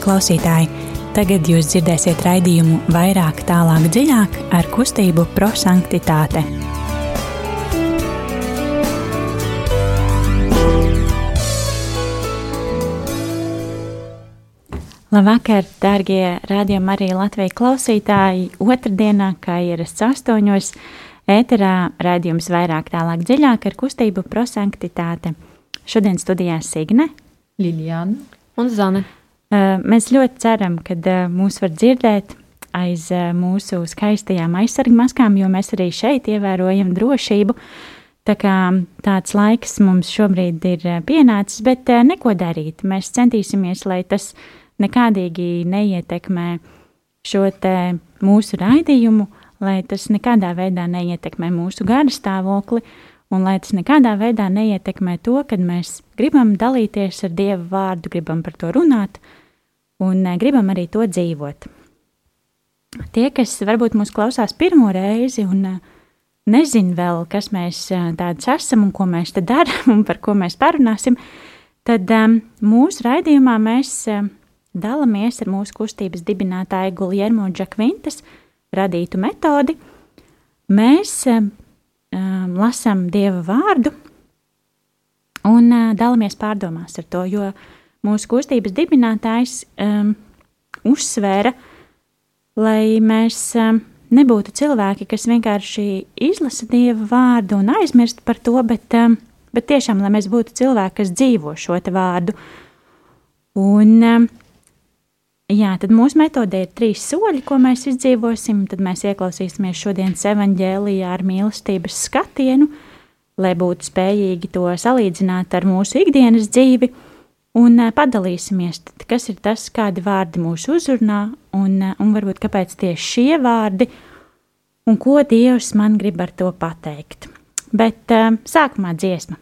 Klausītāji, tagad jūs dzirdēsiet raidījumu vairāk, tālāk, dziļāk ar kustību prosanktitāte. Labvakar, dārgie rādījumi arī Latvijas klausītāji. Otradienā, kā ierasts astoņos, ēterā raidījums vairāk, tālāk, dziļāk ar kustību prosanktitāte. Šodien studijā Signe, Liljana un Zane. Mēs ļoti ceram, ka mūs var dzirdēt aiz mūsu skaistajām aizsargmaskām, jo mēs arī šeit ievērojam drošību. Tā kā tāds laiks mums šobrīd ir pienācis, bet neko darīt. Mēs centīsimies, lai tas nekādīgi neietekmē šo mūsu raidījumu, lai tas nekādā veidā neietekmē mūsu gara stāvokli, un lai tas nekādā veidā neietekmē to, kad mēs gribam dalīties ar Dieva vārdu, gribam par to runāt, uh, un eh, gribam arī to dzīvot. Tie, kas varbūt mūs klausās pirmo reizi un eh, nezin vēl, kas mēs eh, tāds esam un ko mēs te darām un par ko mēs parunāsim, tad mūsu raidījumā mēs dalāmies ar mūsu kustības dibinātāju Guljermo Džakvintas radītu metodi. Mēs lasām Dieva vārdu un dalāmies pārdomās ar to, jo mūsu kustības dibinātājs um, uzsvēra, lai mēs um, nebūtu cilvēki, kas vienkārši izlasa dieva vārdu un aizmirst par to, bet, um, bet tiešām, lai mēs būtu cilvēki, kas dzīvo šo vārdu. Un, um, jā, tad mūsu metodē ir trīs soļi, ko mēs izdzīvosim. Tad mēs ieklausīsimies šodienas evaņģēlijā ar mīlestības skatienu, lai būtu spējīgi to salīdzināt ar mūsu ikdienas dzīvi un eh, padalīsimies, tad, kas ir tas, kādi vārdi mūs uzrunā, un, eh, un varbūt kāpēc tieši šie vārdi, un ko Dievs man grib ar to pateikt. Bet uh, sākumā dziesma.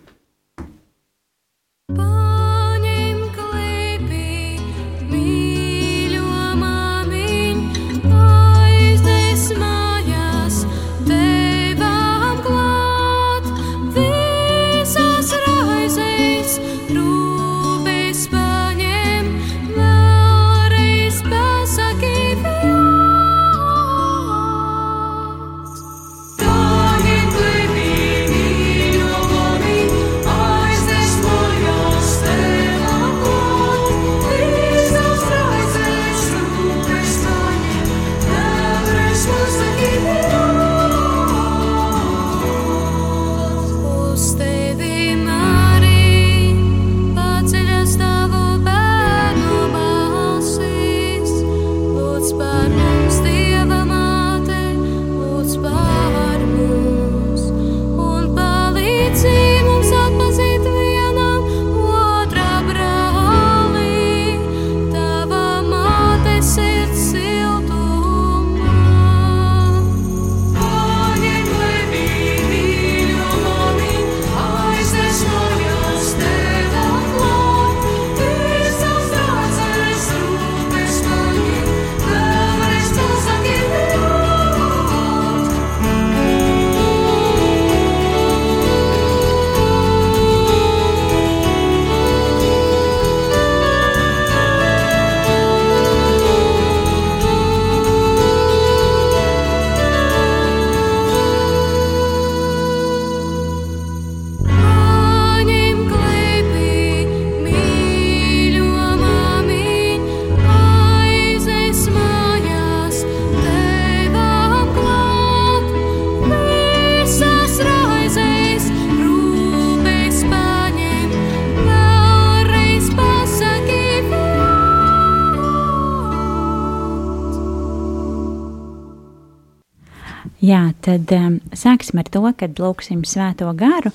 Tad um, sāksim ar to, kad lūksim Svēto garu,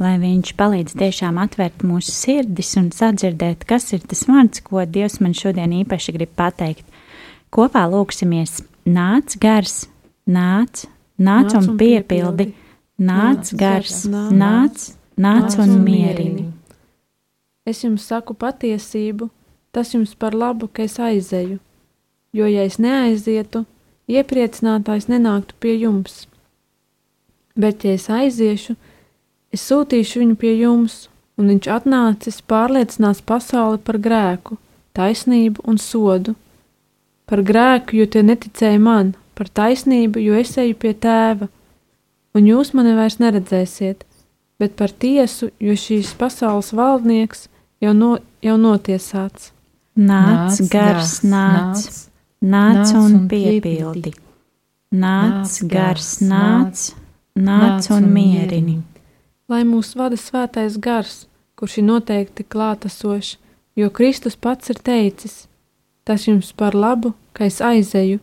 lai Viņš palīdz tiešām atvērt mūsu sirdis un sadzirdēt, kas ir tas vārds, ko Dievs man šodien īpaši grib pateikt. Kopā lūksimies: Nāc, gars, nāc, nāc, nāc un piepildi, nāc, gars, nāc, nāc un mierini. Es jums saku patiesību, tas jums par labu, ka es aizeju, jo ja es neaizietu, iepriecinātājs nenāktu pie jums. Bet, ja es aiziešu, es sūtīšu viņu pie jums, un viņš atnācis pārliecinās pasauli par grēku, taisnību un sodu. Par grēku, jo tie neticēja man, par taisnību, jo es eju pie tēva, un jūs mani vairs neredzēsiet, bet par tiesu, jo šīs pasaules valdnieks jau, no, jau notiesāts. Nāc, gars, nāc, nāc un piepildi. Nāc, gars, nāc, nāc un mierini. Lai mūs vada svētais gars, kurš ir noteikti klātesošs, jo Kristus pats ir teicis: Tas jums par labu, ka es aizeju,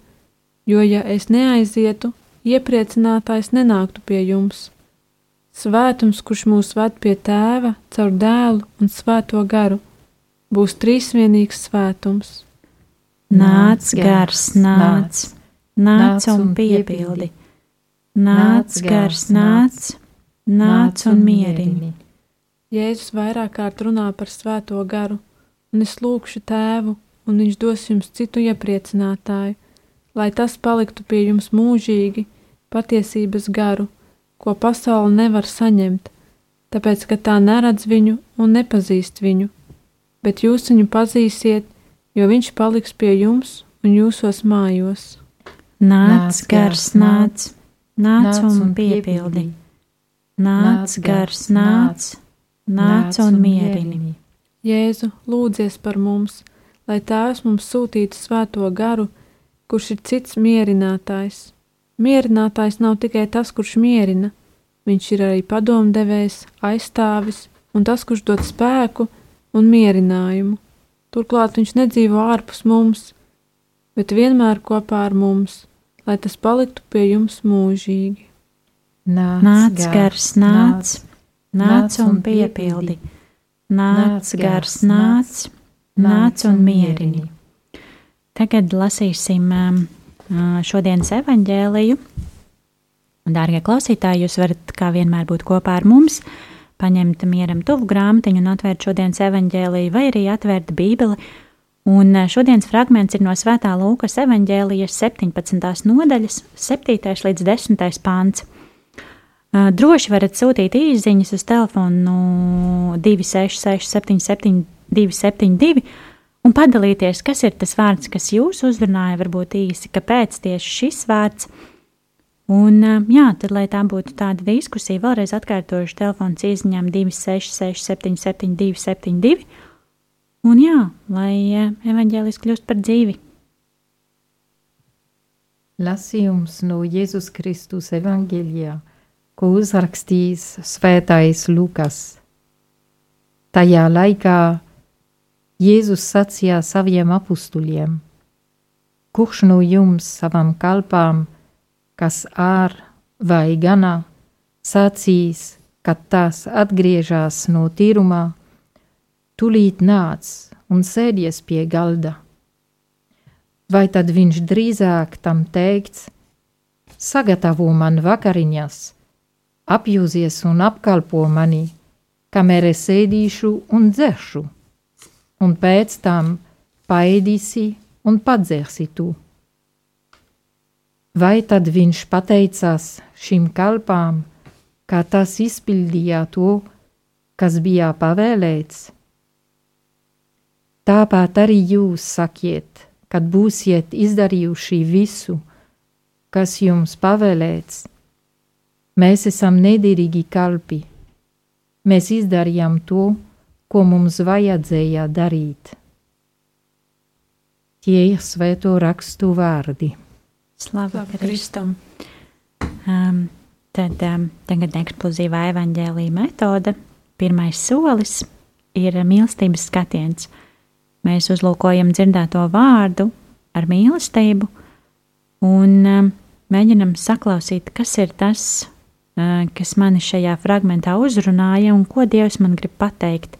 jo ja es neaizietu, iepriecinātājs nenāktu pie jums. Svētums, kurš mūs ved pie tēva caur dēlu un svēto garu, būs trīsvienīgs svētums. Nāc, gars, nāc, nāc un piepildi. Nāc, gars, nāc, nāc. Un mierini. Jēzus vairāk kārt runā par svēto garu, un es lūgšu tēvu, un viņš dos jums citu iepriecinātāju, lai tas paliktu pie jums mūžīgi, patiesības garu, ko pasaule nevar saņemt, tāpēc, ka tā neredz viņu un nepazīst viņu, bet jūs viņu pazīsiet, jo viņš paliks pie jums un jūsos mājos. Nāc, gars, nāc, nāc un piepildi. Nāc, gars, nāc, nāc un mierini. Jēzu, lūdzies par mums, lai Tēvs mums sūtītu svēto garu, kurš ir cits mierinātājs. Mierinātājs nav tikai tas, kurš mierina, viņš ir arī padomdevējs, aizstāvis un tas, kurš dod spēku un mierinājumu. Turklāt viņš nedzīvo ārpus mums, bet vienmēr kopā ar mums lai tas paliktu pie jums mūžīgi. Nāc, nāc gars, nāc, nāc. Un piepildi, nāc gars, nāc, nāc. Un mierini. Tagad lasīsim um, uh, šodienas evaņģēliju. Dārgie klausītāji, jūs varat kā vienmēr būt kopā ar mums, paņemt mieram tuvu grāmatiņu un atvērt šodienas evaņģēliju, vai arī atvērt Bībeli Un eh, šodienas fragments ir no Svētā Lūkas evanģēlijas 17. nodaļas, 7. līdz 10. pāns. Eh, droši varat sūtīt īsiņas uz telefonu 266, 77, 272 un padalīties, kas ir tas vārds, kas jūs uzrunāja, varbūt īsi, kāpēc tieši šis vārds. Un, eh, jā, tad, lai tā būtu tāda diskusija, vēlreiz atkārtošu telefons īsiņām 266, 77, 272 Un jā, lai eh, evaņģēlis kļūst par dzīvi. Lasījums no Jēzus Kristus evaņģēlijā, ko uzrakstījis svētais Lukas. Tajā laikā Jēzus sacīja saviem apustuļiem: Kurš no jums savam kalpām, kas ār vai ganā, sacīs, kad tās atgriežas no tīrumā, Tūlīt nāc un sēdies pie galda. Vai tad viņš drīzāk tam teikts: Sagatavo man vakariņas, apjūzies un apkalpo mani, kamēr es ēdīšu un dzeršu, un pēc tam paēdīsi un padzersi tu. Vai tad viņš pateicās šīm kalpām, kā tas izpildīja to, kas bija pavēlēts? Tāpat arī jūs sakiet, kad būsiet izdarījuši visu, kas jums pavēlēts. Mēs esam nederīgi kalpi. Mēs izdarījām to, ko mums vajadzēja darīt. Tie ir svēto rakstu vārdi. Slava Kristum! Um, tad um, tagad eksplozīvā evaņģēlīja metode. Pirmais solis ir mīlestības skatiens – mēs uzlūkojam dzirdēto vārdu ar mīlestību un um, mēģinam saklausīt, kas ir tas, uh, kas mani šajā fragmentā uzrunāja un ko Dievs man grib pateikt.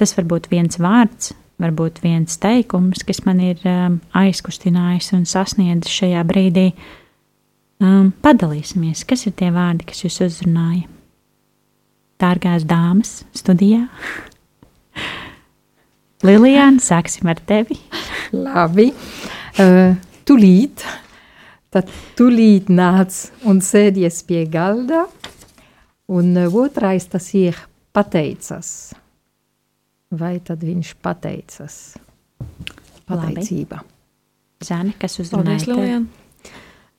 Tas var būt viens vārds, varbūt viens teikums, kas man ir um, aizkustinājis un sasniedzis šajā brīdī. Um, padalīsimies, kas ir tie vārdi, kas jūs uzrunāja. Dārgās dāmas studijā! Lilijāna, sāksim ar tevi. Labi, uh, tūlīt, tad tūlīt nāc un sēdies pie galda, un uh, otrais tas ir pateicas. Vai tad viņš pateicas? pateicība. Zani, kas uzrunāja tevi?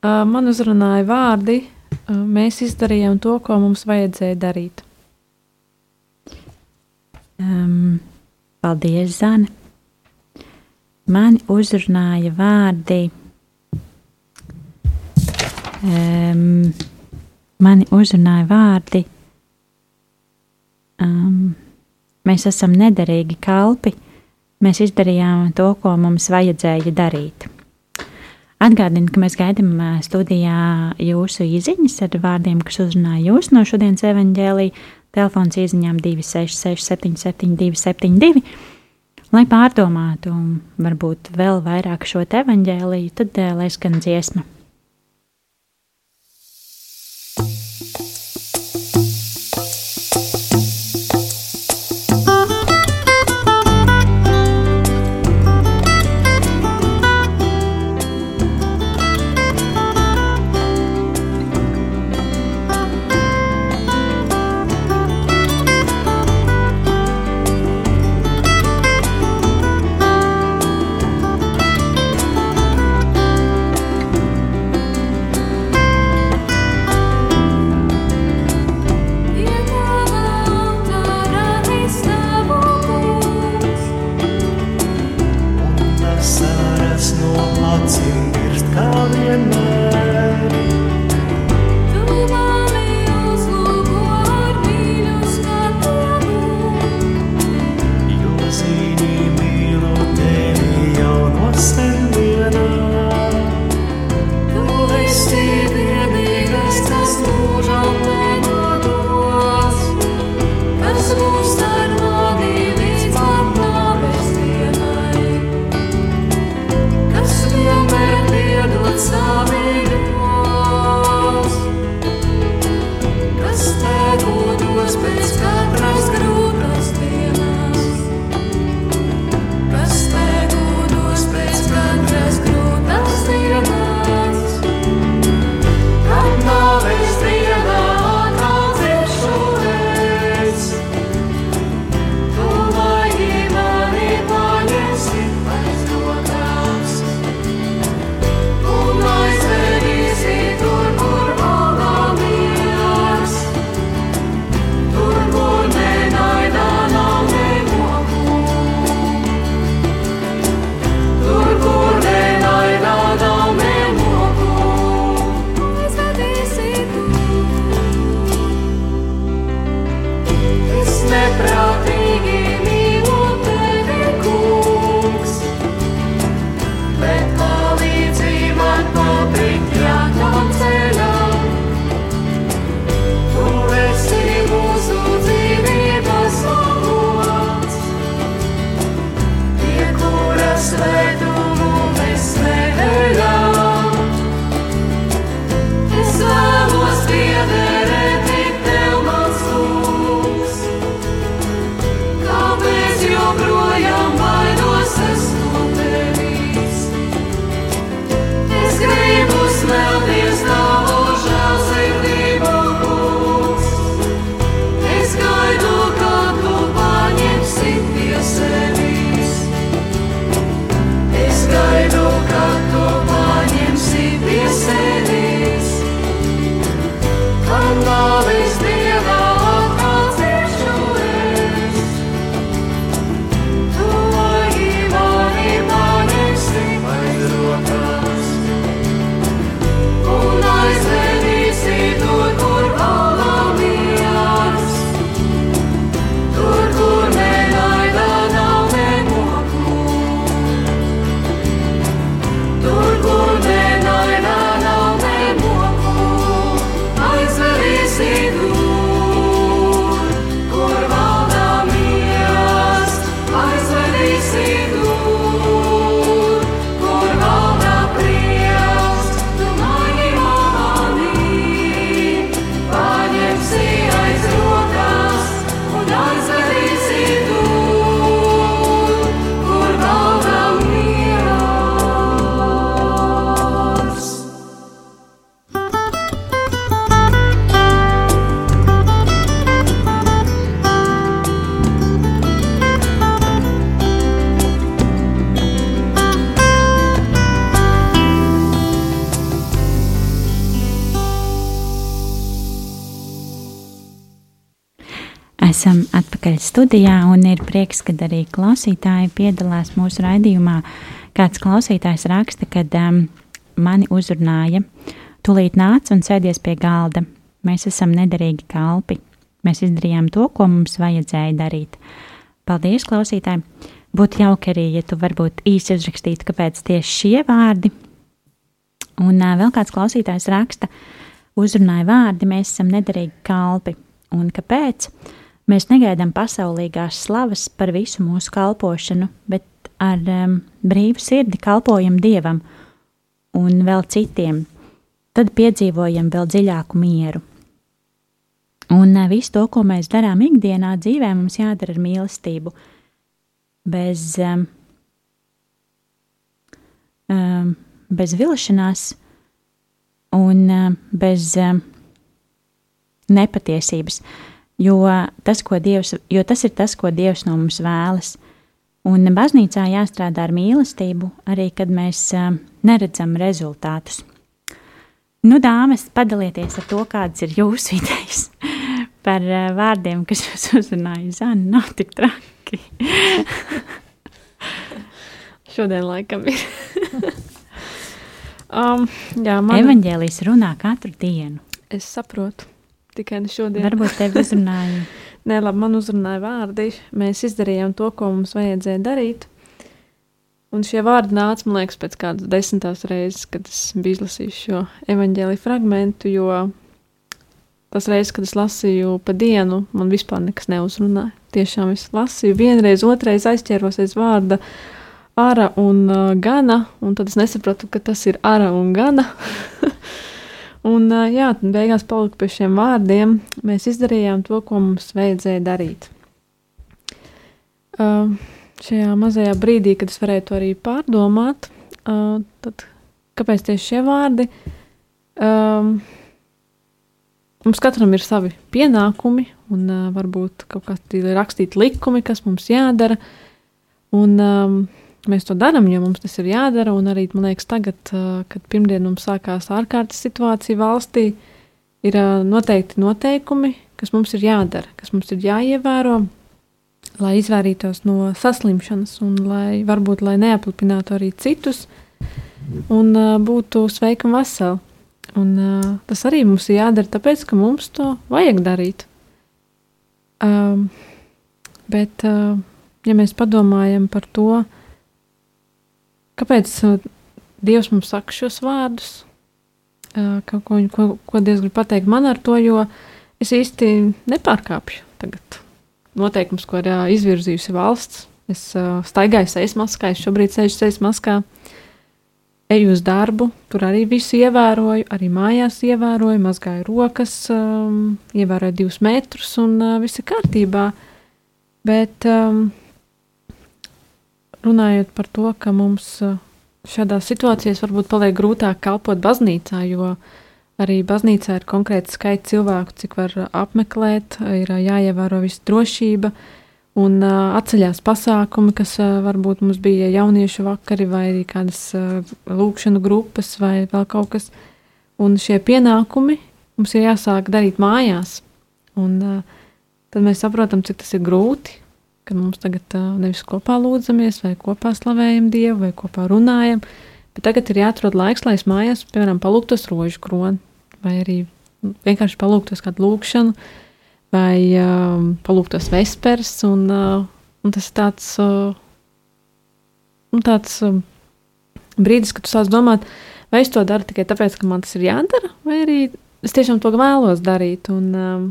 Uh, man uzrunāja vārdi, uh, mēs izdarījām to, ko mums vajadzēja darīt. Um, paldies, Zani. Mani uzrunāja vārdi. Um, mani uzrunāja vārdi. Um, mēs esam nederīgi kalpi. Mēs izdarījām to, ko mums vajadzēja darīt. Atgādinu, ka mēs gaidām ā, studijā jūsu izziņas ar vārdiem, kas uzrunāja jūs no šodienas evaņģēlī. Telefons izziņām 266, 77, 272. Lai pārdomātu, un varbūt vēl vairāk šo te evaņģēlīju, tad ā, lai skan dziesma. Esam atpakaļ studijā, un ir prieks, ka arī klausītāji piedalās mūsu raidījumā. Kāds klausītājs raksta, ka um, mani uzrunāja, tūlīt nāca un sēdies pie galda. Mēs esam nederīgi kalpi. Mēs izdarījām to, ko mums vajadzēja darīt. Paldies, klausītāji! Būtu jauki arī, ja tu varbūt īsi uzrakstītu, kāpēc tieši šie vārdi. Un uh, vēl kāds klausītājs raksta, uzrunāja vārdi, mēs esam nederīgi kalpi. Un kāpēc? Mēs negaidām pasaulīgās slavas par visu mūsu kalpošanu, bet ar um, brīvu sirdi kalpojam Dievam un vēl citiem. Tad piedzīvojam vēl dziļāku mieru. Un uh, visu to, ko mēs darām ikdienā, dzīvē, mums jādara ar mīlestību. Bez, um, um, bez vilšanās un um, bez um, nepatiesības. Jo tas, Dievs, jo tas ir tas, ko Dievs no mums vēlas. Un baznīcā jāstrādā ar mīlestību, arī kad mēs neredzam rezultātus. Nu, dāmas, padalieties ar to, kādas ir jūsu idejas par vārdiem, kas jūs uzrunāja. Zana, nav tik traki. Šodien laikam ir. um, jā, man... Evanģēlijas runā katru dienu. Es saprotu tikai šodien. Varbūt tevi uzrunāja. Nē, labi, man uzrunāja vārdi. Mēs izdarījām to, ko mums vajadzēja darīt. Un šie vārdi nāca, man liekas, pēc kādas desmitās reizes, kad es biju izlasījis šo evaņģēlīju fragmentu, jo tas reizes, kad es lasīju pa dienu, man vispār nekas neuzrunāja. Tiešām es lasīju vienreiz, otrreiz aizķēros aiz vārda ara un uh, gana, un tad es nesapratu, ka tas ir ara un gana. Un, jā, beigās palika pie šiem vārdiem. Mēs izdarījām to, ko mums vajadzēja darīt. Uh, šajā mazajā brīdī, kad es varēju to arī pārdomāt, uh, tad kāpēc tieši šie vārdi? Um, mums katram ir savi pienākumi, un uh, varbūt kaut kādi rakstīti likumi, kas mums jādara. Un, um, mēs to darām, jo mums tas ir jādara. Un arī, man liekas, tagad, kad pirmdien mums sākās ārkārtas situācija valstī, ir noteikti noteikumi, kas mums ir jādara, kas mums ir jāievēro, lai izvairītos no saslimšanas un lai varbūt lai neaplipinātu arī citus un būtu sveiki un veseli. Un, uh, tas arī mums ir jādara, tāpēc ka mums to vajag darīt. Um, bet, uh, ja mēs padomājam par to, uh, Kāpēc uh, Dievs mums saka šos vārdus? Uh, ko, ko, ko Dievs grib pateikt man ar to, jo es īsti nepārkāpju tagad noteikums, ko ir uh, izvirzījusi valsts. Es staigāju sejas maskā, es šobrīd sēžu sejas maskā, eju uz darbu, tur arī visu ievēroju, arī mājās ievēroju, mazgāju rokas, um, ievēroju divus metrus un viss ir kārtībā. Bet um, runājot par to, ka mums uh, šādās situācijās varbūt paliek grūtāk kalpot baznīcā, jo arī baznīcā ir konkrēti skaits cilvēku, cik var apmeklēt, ir uh, jāievēro visa drošība un uh, atceļās pasākumi, kas varbūt mums bija jauniešu vakari vai arī kādas lūkšanu grupas vai vēl kaut kas. Un šie pienākumi mums ir jāsāk darīt mājās. Un, tad mēs saprotam, cik tas ir grūti ka mums tagad nevis kopā lūdzamies, vai kopā slavējam Dievu, vai kopā runājam, bet tagad ir jāatrod laiks, lai es mājās, piemēram, palūgtos rožu kroni, vai arī vienkārši palūgtos kādu lūgšanu, vai um, palūgtos vespers, un, uh, un tas ir tāds, uh, tāds uh, brīdis, kad tu sāc domāt, vai es to daru tikai tāpēc, ka man tas ir jādara, vai arī es tiešām to vēlos darīt, un um,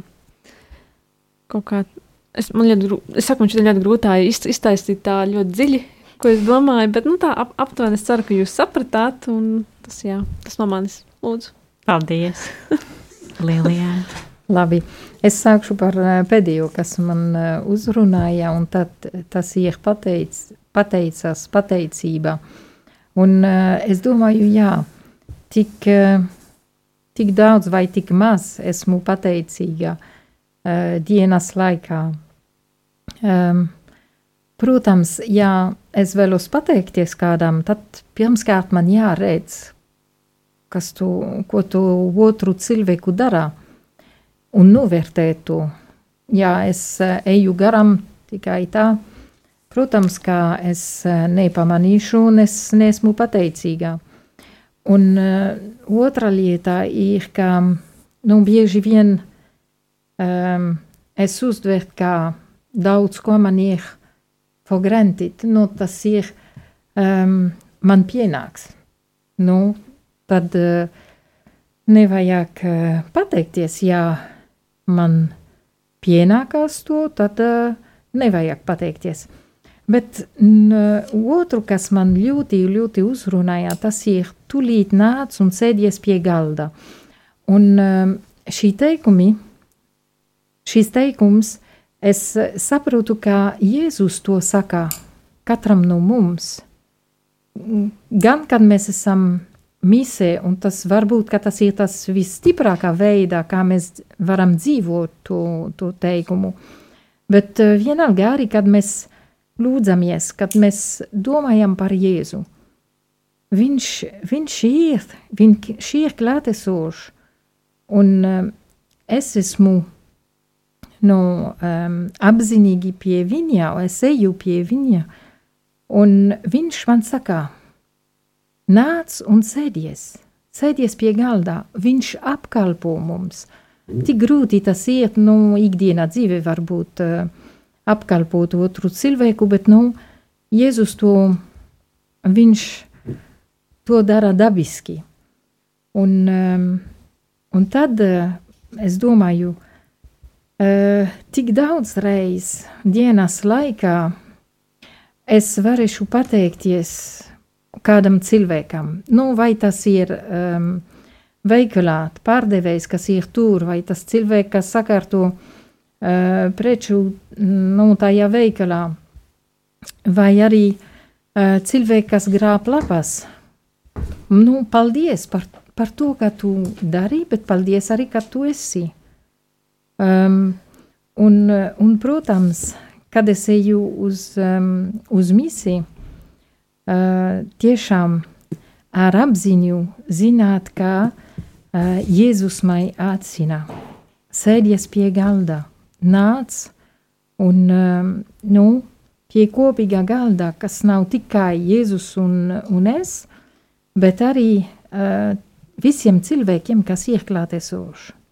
kaut kā Es, man ļoti, es saku, man šķiet ļoti grūti iztaisīt tā ļoti dziļi, ko es domāju, bet nu, tā ap, aptuveni es ceru, ka jūs sapratāt. Tas, jā, tas no manis lūdzu. Paldies! Lielijā! Labi, es sākšu par eh, pēdējo, kas man eh, uzrunāja, un tad tas ir pateic, pateicās pateicība. Un eh, es domāju, jā, tik, tik daudz vai tik maz esmu pateicīga dienas laikā Um, protams, ja es vēlos pateikties kādam, tad pirmkārt man jāredz, kas tu, ko tu otru cilvēku dara, un novērtēt to. jā, es eju garām tikai tā. Protams, ka es nepamanīšu un es neesmu pateicīga. Un uh, otra lieta ir, ka nu, bieži vien um, es uztveru, ka daudz ko man ir for granted, nu, tas ir um, man pienāks. Nu, tad uh, nevajag uh, pateikties, ja man pienākās to, tad uh, nevajag pateikties. Bet n, otru, kas man ļoti, ļoti uzrunāja, tas ir tūlīt nāc un sēdies pie galda. Un um, šī teikumi, šīs teikums, es saprotu, ka Jēzus to saka katram no mums. Gan, kad mēs esam misē, un tas varbūt tas ir tas visstiprākā veidā, kā mēs varam dzīvot to, to teikumu. Bet uh, vienalga arī, kad mēs lūdzamies, kad mēs domājam par Jēzu. Viņš, viņš ir, viņš ir klātesošs, un um, es esmu no, um, apzinīgi pie viņa, es eju pie viņa, un viņš man saka, Nāc un sēdies, sēdies pie galda, viņš apkalpo mums. Tik grūti tas iet, nu, ikdienā dzīve varbūt uh, apkalpot otru cilvēku, bet, nu, Jēzus to, viņš to dara dabiski. Un, um, un tad uh, es domāju, uh, tik daudz reiz dienas laikā es varēšu pateikties kādam cilvēkam. Nu, vai tas ir um, veikalā pārdevējs, kas ir tur, vai tas cilvēks, kas sakārto uh, preču nu, tajā veikalā, vai arī uh, cilvēks, kas grāb lapas. Nu, paldies par, par to, ka tu dari, bet paldies arī, ka tu esi. Um, un, un, protams, kad es eju uz, um, uz misiju, uh, tiešām ar apziņu zināt, ka uh, Jēzus man aicina, sēdies pie galda, nāc un um, nu, pie kopīgā galda, kas nav tikai Jēzus un, un es, bet arī uh, visiem cilvēkiem, kas ir klātesoši.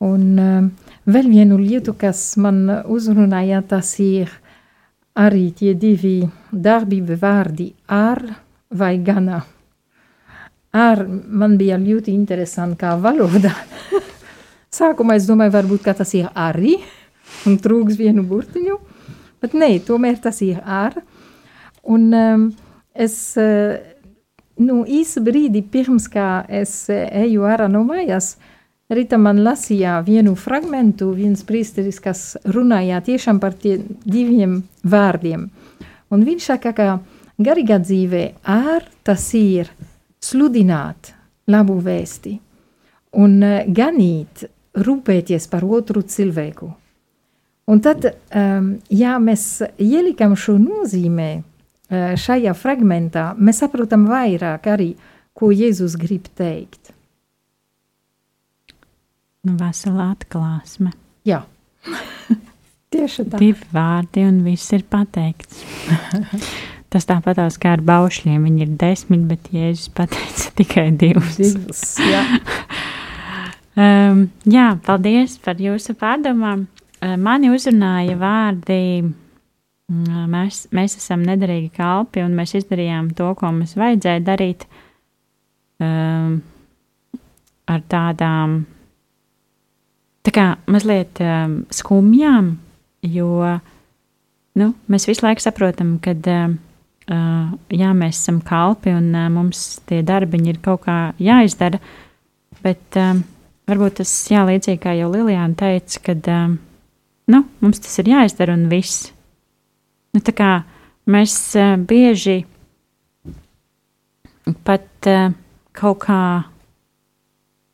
Un uh, vēl vienu lietu, kas man uzrunāja, tas ir arī tie divi darbību vārdi ar vai gana. Ar man bija ļoti interesanti kā valoda. Sākumā es domāju, varbūt tas ir arī, un trūks vienu burtiņu, bet nē, tomēr tas ir ar. Un um, es uh, nu, īsu brīdi pirms kā es uh, eju ārā no mājās, uh, Rīta man lasīja vienu fragment, viens priesteris, kas runāja tiešām par tiem diviem vārdiem. Un viņš saka, ka garīgā dzīvē ār tas ir sludināt labu vēsti un eh, ganīt, rūpēties par otru cilvēku. Un tad, um, ja mēs ielikam šo nozīmē uh, šajā fragmentā, mēs saprotam vairāk arī, ko Jēzus grib teikt. Nu, vesela atklāsme. Jā, tieši tā. Divi vārdi un viss ir pateikts. Tas tāpatās kā ar baušļiem. Viņi ir desmit, bet Jēzus pateica tikai divus. divus jā. um, jā, paldies par jūsu pārdomām. Uh, mani uzrunāja vārdi. Uh, mēs, mēs esam nederīgi kalpi, un mēs izdarījām to, ko mums vajadzēja darīt um, ar tādām tā kā mazliet um, skumjām, jo nu, mēs visu laiku saprotam, ka uh, jā, mēs esam kalpi un uh, mums tie darbiņi ir kaut kā jāizdara, bet um, varbūt tas jā, līdzīgi kā jau Lilijāna teica, ka um, nu, mums tas ir jāizdara un viss. Nu, tā kā mēs uh, bieži pat uh, kaut kā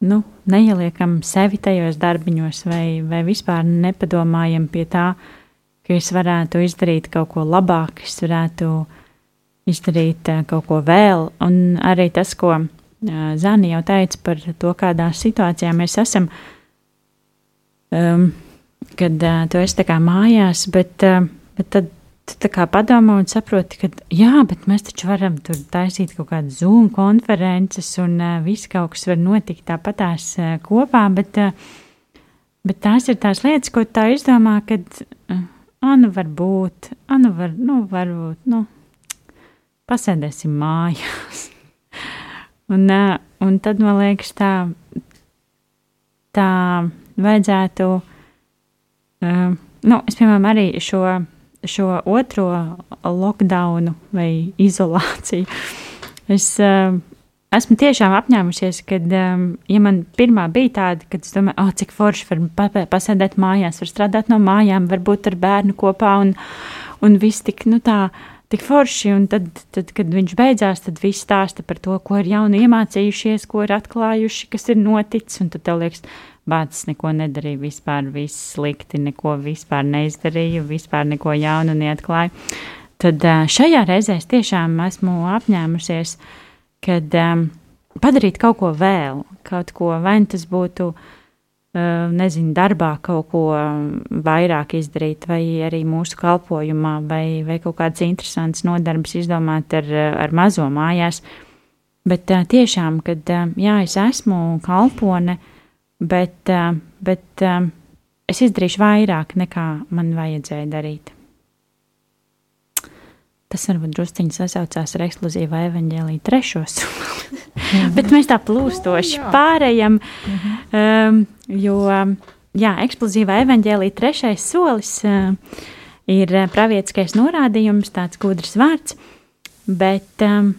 nu, neieliekam sevi tajos darbiņos, vai, vai vispār nepadomājam pie tā, ka es varētu izdarīt kaut ko labāk, es varētu izdarīt uh, kaut ko vēl. Un arī tas, ko uh, Zani jau teica par to, kādā situācijā mēs esam. Um, kad uh, tu esi tā kā mājās, bet, uh, bet tad tu padomā un saproti, ka jā, bet mēs taču varam tur taisīt kaut kādu Zoom konferences un uh, viss kaut kas var notikt tāpatās uh, kopā, bet, uh, bet tās ir tās lietas, ko tā izdomā, kad, uh, anu varbūt, anu var, nu, varbūt, nu, pasēdēsim mājās. un, uh, un tad man liekas tā, tā vajadzētu, uh, nu, es, piemēram, arī šo šo otro lockdownu vai izolāciju. Es uh, esmu tiešām apņēmusies, ka, um, ja man pirmā bija tāda, kad es domāju, oh, cik forši var pasēdēt mājās, var strādāt no mājām, varbūt ar bērnu kopā un, un viss tik, nu tā, tik forši. Un tad, tad, kad viņš beidzās, tad viss stāsta par to, ko ir jaunu iemācījušies, ko ir atklājuši, kas ir noticis. Un tad tev liekas, Bācis neko nedarīja, vispār viss slikti, neko vispār neizdarīja, vispār neko jaunu neatklāja. Tad šajā reizē es tiešām esmu apņēmusies, kad um, padarīt kaut ko vēl, kaut ko, vai nu tas būtu, uh, nezinu, darbā kaut ko vairāk izdarīt, vai arī mūsu kalpojumā, vai, vai kaut kādas interesantas nodarbes izdomāt ar, ar mazo mājās. Bet uh, tiešām, kad uh, jā, es esmu kalpone, uh, bet, eh, bet eh, es izdarīšu vairāk nekā man vajadzēja darīt. Tas varbūt druskuļi sasaucās ar ekskluzīvu evanģēlīju trešo soli. Bet mēs tā plūstoši pārējām, um, jo jā, ekskluzīvā evanģēlīja trešais solis uh, ir pravietiskais norādījums, tāds gudrs vārds, bet um,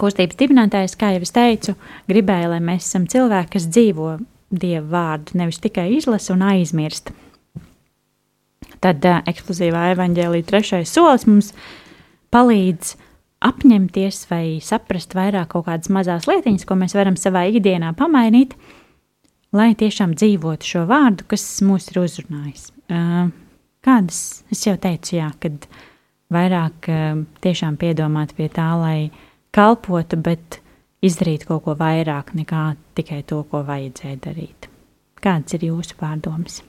Kustības dibinātājs, kā jau es teicu, gribēja, lai mēs esam cilvēki, kas dzīvo dievu vārdu, nevis tikai izlasa un aizmirst. Tad uh, eksplozīvā evaņģēlīja trešais solis mums palīdz apņemties vai saprast vairāk kaut kādas mazas lietiņas, ko mēs varam savā ikdienā pamainīt, lai tiešām dzīvotu šo vārdu, kas mūs ir uzrunājis. Uh, kādas, es jau teicu, jā, kad vairāk uh, tiešām piedomāt pie tā, lai kalpotu, bet izdarīt kaut ko vairāk nekā tikai to, ko vajadzēja darīt. Kāds ir jūsu pārdoms?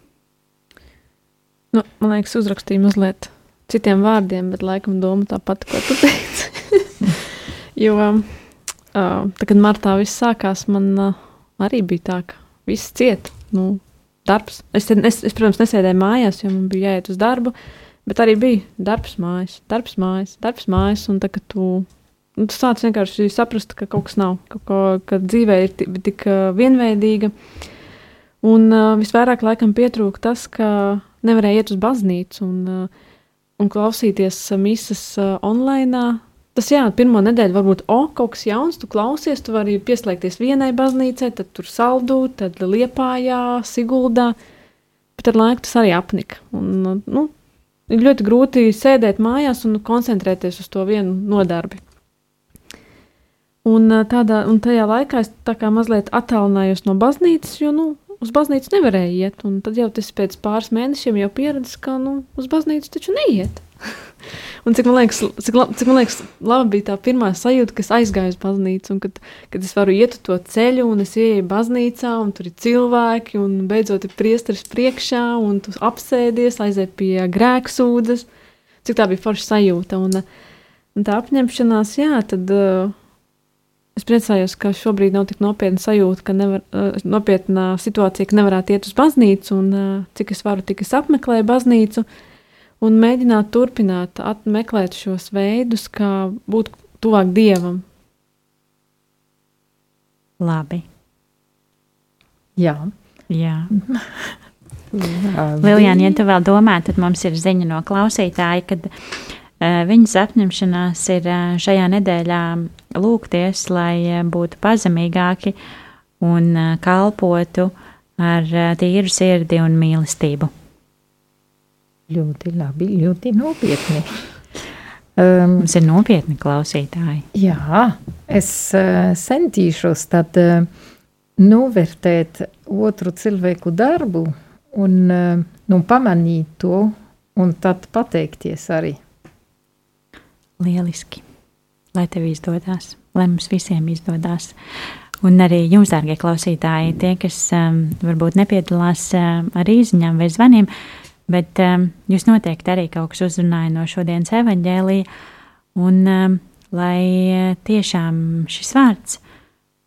Nu, man liekas, uzrakstīju mazliet citiem vārdiem, bet laikam doma tā pati, ko tu teici. jo, uh, tā, kad martā viss sākās, man uh, arī bija tā, ka viss cieta. Nu, darbs. Es, es, es, protams, nesēdēju mājās, jo man bija jāiet uz darbu, bet arī bija darbs mājās, darbs mājās, darbs mājās. Un tā, kad tu Un tu sāc vienkārši saprast, ka kaut kas nav, ka, ka, ka dzīve ir tik, tik vienveidīga. Un uh, visvairāk laikam pietrūka tas, ka nevarēja iet uz baznīcu un, uh, un klausīties misas uh, online. Tas jā, pirmo nedēļu varbūt o, kaut kas jauns, tu klausies, tu vari pieslēgties vienai baznīcai, tad tur saldū, tad liepājā, siguldā, bet ar laiku tas arī apnika. Un, nu, ir ļoti grūti sēdēt mājās un koncentrēties uz to vienu nodarbi. Un, tādā, un tajā laikā es tā kā mazliet attālinājos no baznīcas, jo nu, uz baznīcu nevarēja iet. Un tad jau tas pēc pāris mēnešiem jau pieredzēju, ka nu, uz baznīcu taču neiet. un cik man, liekas, cik, la, cik man liekas, labi bija tā pirmā sajūta, kad aizgāju uz baznīcu, un kad, kad es varu iet uz to ceļu, un es ieeju baznīcā, un tur ir cilvēki, un beidzot ir priesteris priekšā, un tu apsēdies, aiziet pie grēksūdzes. Cik tā bija forša sajūta. Un, un tā apņemšanās, jā, tad. Uh, Es priecājos, ka šobrīd nav tik nopietna sajūta, ka nevar, uh, nopietna situācija, ka nevarētu iet uz baznīcu, un uh, cik es varu, tik es apmeklēju baznīcu, un mēģināt turpināt meklēt šos veidus, kā būt tuvāk dievam. Labi. Jā. Jā. Lilijāna, ja tu vēl domā, tad mums ir ziņa no klausītāja, kad uh, viņas apņemšanās ir uh, šajā nedēļā lūgties, lai eh, būtu pazemīgāki un eh, kalpotu ar eh, tīru sirdi un mīlestību. Ļoti labi, ļoti nopietni. Um, Mums ir nopietni klausītāji. Jā, es uh, centīšos tad uh, novērtēt otru cilvēku darbu un uh, nu, pamanīt to, un tad pateikties arī. Lieliski! lai tev izdodas, lai mums visiem izdodas. Un arī jums, dārgie klausītāji, tie, kas um, varbūt nepiedalās um, ar īziņām vai zvaniem, bet um, jūs noteikti arī kaut kas uzrunāja no šodienas evaņģēlīja. Un um, lai tiešām šis vārds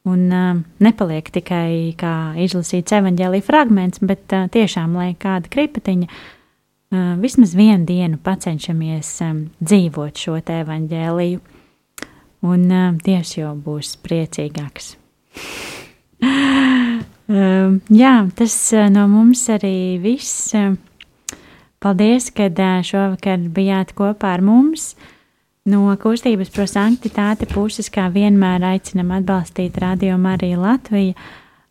un um, nepaliek tikai kā izlasīts evaņģēlīja fragments, bet uh, tiešām, lai kāda kripatiņa uh, vismaz vienu dienu pacenšamies dzīvot šo te evaņģēliju, un Dievs jau būs priecīgāks. Jā, tas no mums arī viss. Paldies, ka šovakar bijāt kopā ar mums. No kustības prosanktitāte puses, kā vienmēr, aicinam atbalstīt Radio Mariju Latviju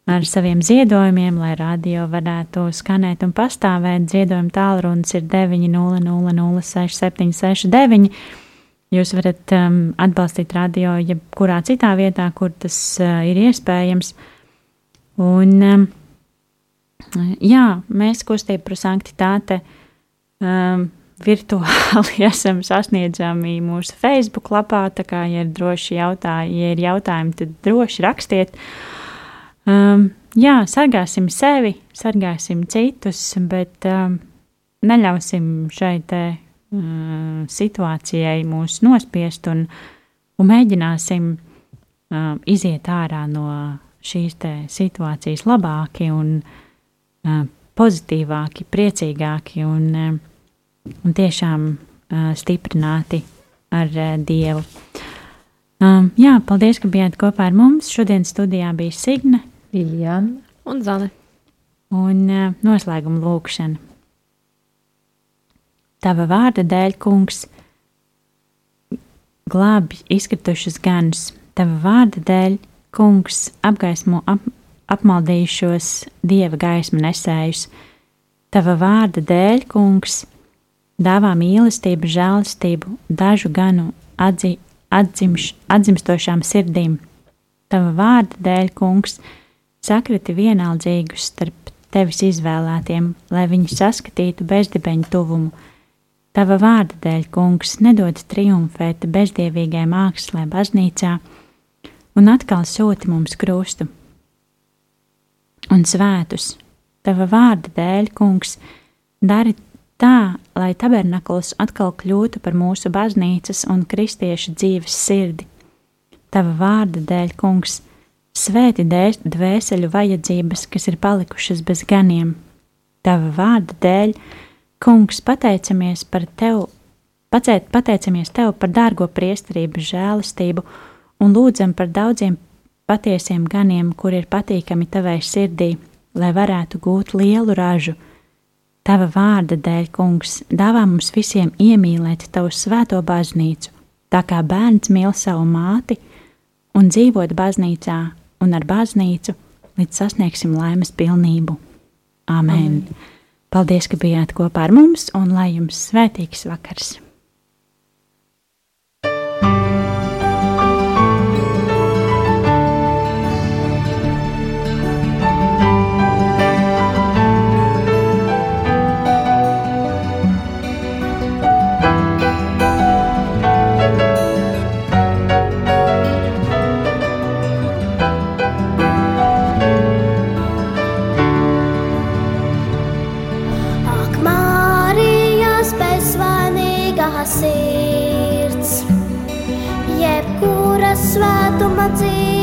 ar saviem ziedojumiem, lai radio varētu skanēt un pastāvēt. Ziedojuma tālrunis ir 900-6769. Jūs varat um, atbalstīt radio jebkurā citā vietā, kur tas uh, ir iespējams. Uh, Un, um, jā, mēs kustība par sanktitāte um, virtuāli esam sasniedzami mūsu Facebook lapā, tā kā, ja ir droši jautājumi, ja ir jautājumi, tad droši rakstiet. Um, jā, sargāsim sevi, sargāsim citus, bet um, neļausim šai te um, situācijai mūs nospiest un, un mēģināsim um, iziet ārā no šīs situācijas labāki un uh, pozitīvāki, priecīgāki un, uh, un tiešām uh, stiprināti ar uh, Dievu. Um, jā, paldies, ka bijāt kopā ar mums. Šodien studijā bija Signe, Liljana un Zane. Un uh, noslēguma lūkšana. Tava vārda dēļ, kungs, glābi izkritušas ganus. Tava vārda dēļ, Kungs apgaismo ap, apmaldījušos dieva gaismu nesējus. Tava vārda dēļ, kungs, dāvā mīlestību, žēlastību dažu ganu atzi, atzimš, atzimstošām sirdīm. Tava vārda dēļ, kungs, sakriti vienaldzīgus starp tevis izvēlētiem, lai viņi saskatītu bezdibeņu tuvumu. Tava vārda dēļ, kungs, nedod triumfēt bezdievīgai mākslē baznīcā, un atkal sūti mums krustu un svētus. Tava vārda dēļ, kungs, dari tā, lai tabernakls atkal kļūtu par mūsu baznīcas un kristiešu dzīves sirdi. Tava vārda dēļ, kungs, svēti dvēseļu vajadzības, kas ir palikušas bez ganiem. Tava vārda dēļ, kungs, pateicamies par tev, pacēt, pateicamies tev par dārgo priesterību, žēlistību un lūdzam par daudziem patiesiem ganiem, kur ir patīkami tavai sirdī, lai varētu gūt lielu ražu. Tava vārda dēļ, kungs, dāvā mums visiem iemīlēt tavu svēto baznīcu, tā kā bērns mīl savu māti, un dzīvot baznīcā un ar baznīcu, līdz sasniegsim laimes pilnību. Āmen! Amen. Paldies, ka bijāt kopā ar mums, un lai jums svētīgs vakars! Saviem bērniem,